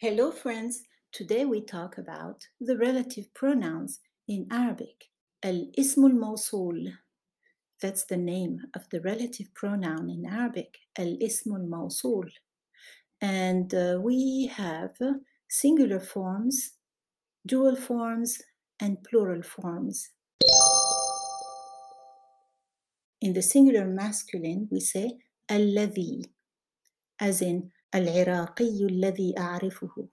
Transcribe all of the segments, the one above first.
Hello, friends. Today we talk about the relative pronouns in Arabic. Al ismul mausul. That's the name of the relative pronoun in Arabic. Al ismul mausul. And uh, we have singular forms, dual forms, and plural forms. In the singular masculine, we say alladhi, as in العراقي الذي أعرفه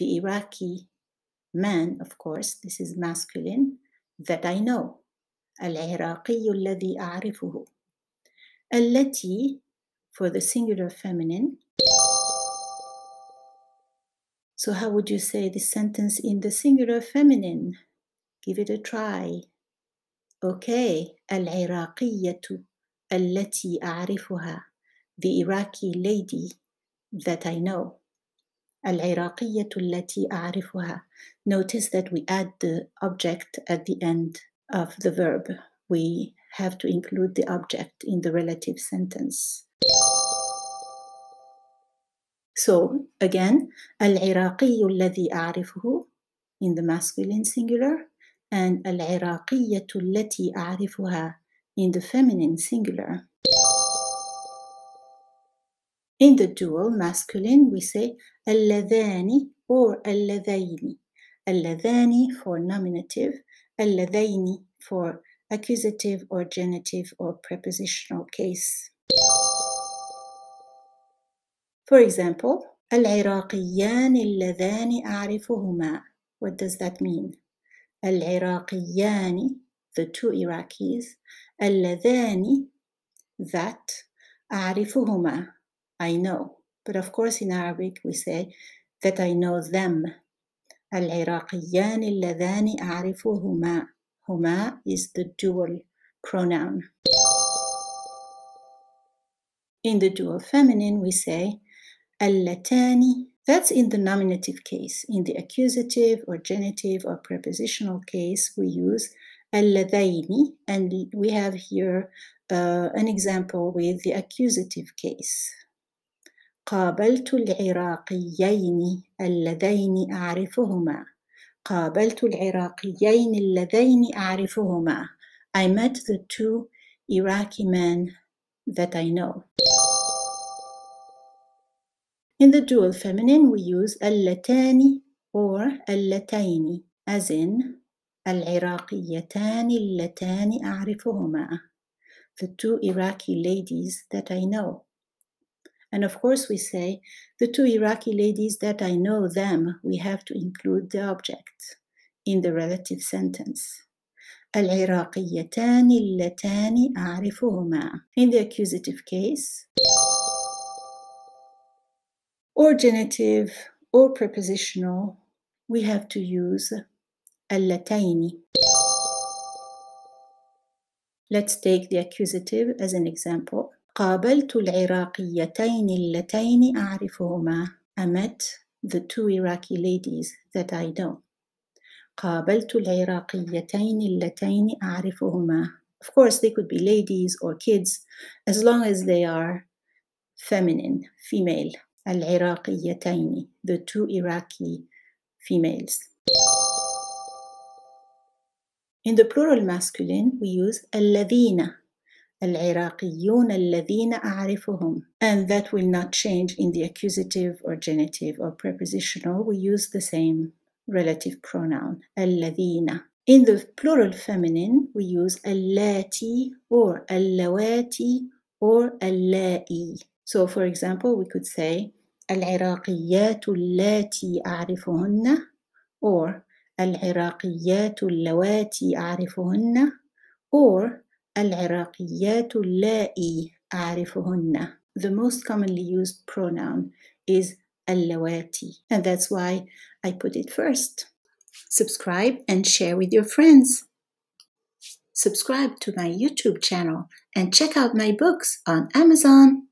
the Iraqi man of course this is masculine that I know العراقي الذي أعرفه التي for the singular feminine so how would you say this sentence in the singular feminine give it a try okay العراقية التي أعرفها the Iraqi lady that I know. العراقية التي أعرفها. Notice that we add the object at the end of the verb. We have to include the object in the relative sentence. So again, العراقي الذي أعرفه in the masculine singular and العراقية التي أعرفها in the feminine singular. In the dual masculine, we say اللذان or اللذين. اللذان for nominative, اللذين for accusative or genitive or prepositional case. For example, العراقيان اللذان أعرفهما. What does that mean? العراقيان, the two Iraqis, اللذان, that, أعرفهما, I know. But of course, in Arabic, we say that I know them. العراقيان اللذان أعرفهما. هما is the dual pronoun. In the dual feminine, we say اللتان. That's in the nominative case. In the accusative or genitive or prepositional case, we use اللذين, and we have here uh, an example with the accusative case. قابلت العراقيين اللذين أعرفهما قابلت العراقيين اللذين أعرفهما I met the two Iraqi men that I know. In the dual feminine, we use اللتان or اللتين as in العراقيتان اللتان أعرفهما the two Iraqi ladies that I know. And of course, we say, the two Iraqi ladies that I know them, we have to include the object in the relative sentence. العراقيتان اللتان أعرفهما. In the accusative case, or genitive or prepositional, we have to use اللتين. Let's take the accusative as an example. قابلت العراقيتين اللتين أعرفهما. I met the two Iraqi ladies that I know. قابلت العراقيتين اللتين أعرفهما. Of course, they could be ladies or kids as long as they are feminine, female. العراقيتين, the two Iraqi females. In the plural masculine, we use الذين العراقيون الذين أعرفهم and that will not change in the accusative or genitive or prepositional we use the same relative pronoun الذين in the plural feminine we use اللاتي or اللواتي or اللائي so for example we could say العراقيات اللاتي أعرفهن or العراقيات اللواتي أعرفهن or العراقيات اللائي أعرفهن. The most commonly used pronoun is اللواتي, and that's why I put it first. Subscribe and share with your friends. Subscribe to my YouTube channel and check out my books on Amazon.